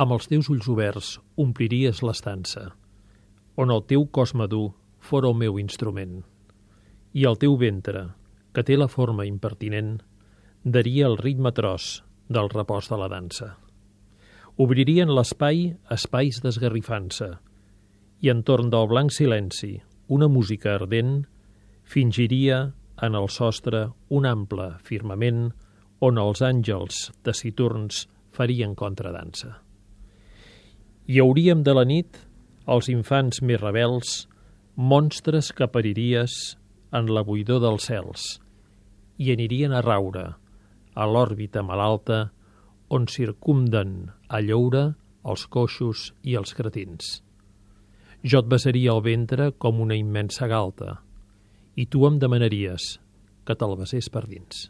amb els teus ulls oberts ompliries l'estança, on el teu cos madur fora el meu instrument, i el teu ventre, que té la forma impertinent, daria el ritme tros del repòs de la dansa. Obririen l'espai espais d'esgarrifança, i entorn del blanc silenci, una música ardent fingiria en el sostre un ample firmament on els àngels taciturns farien contradansa. I hauríem de la nit, els infants més rebels, monstres que pariries en la buidor dels cels i anirien a raure a l'òrbita malalta on circumden a lloure els coixos i els cretins. Jo et besaria el ventre com una immensa galta i tu em demanaries que te'l besés per dins.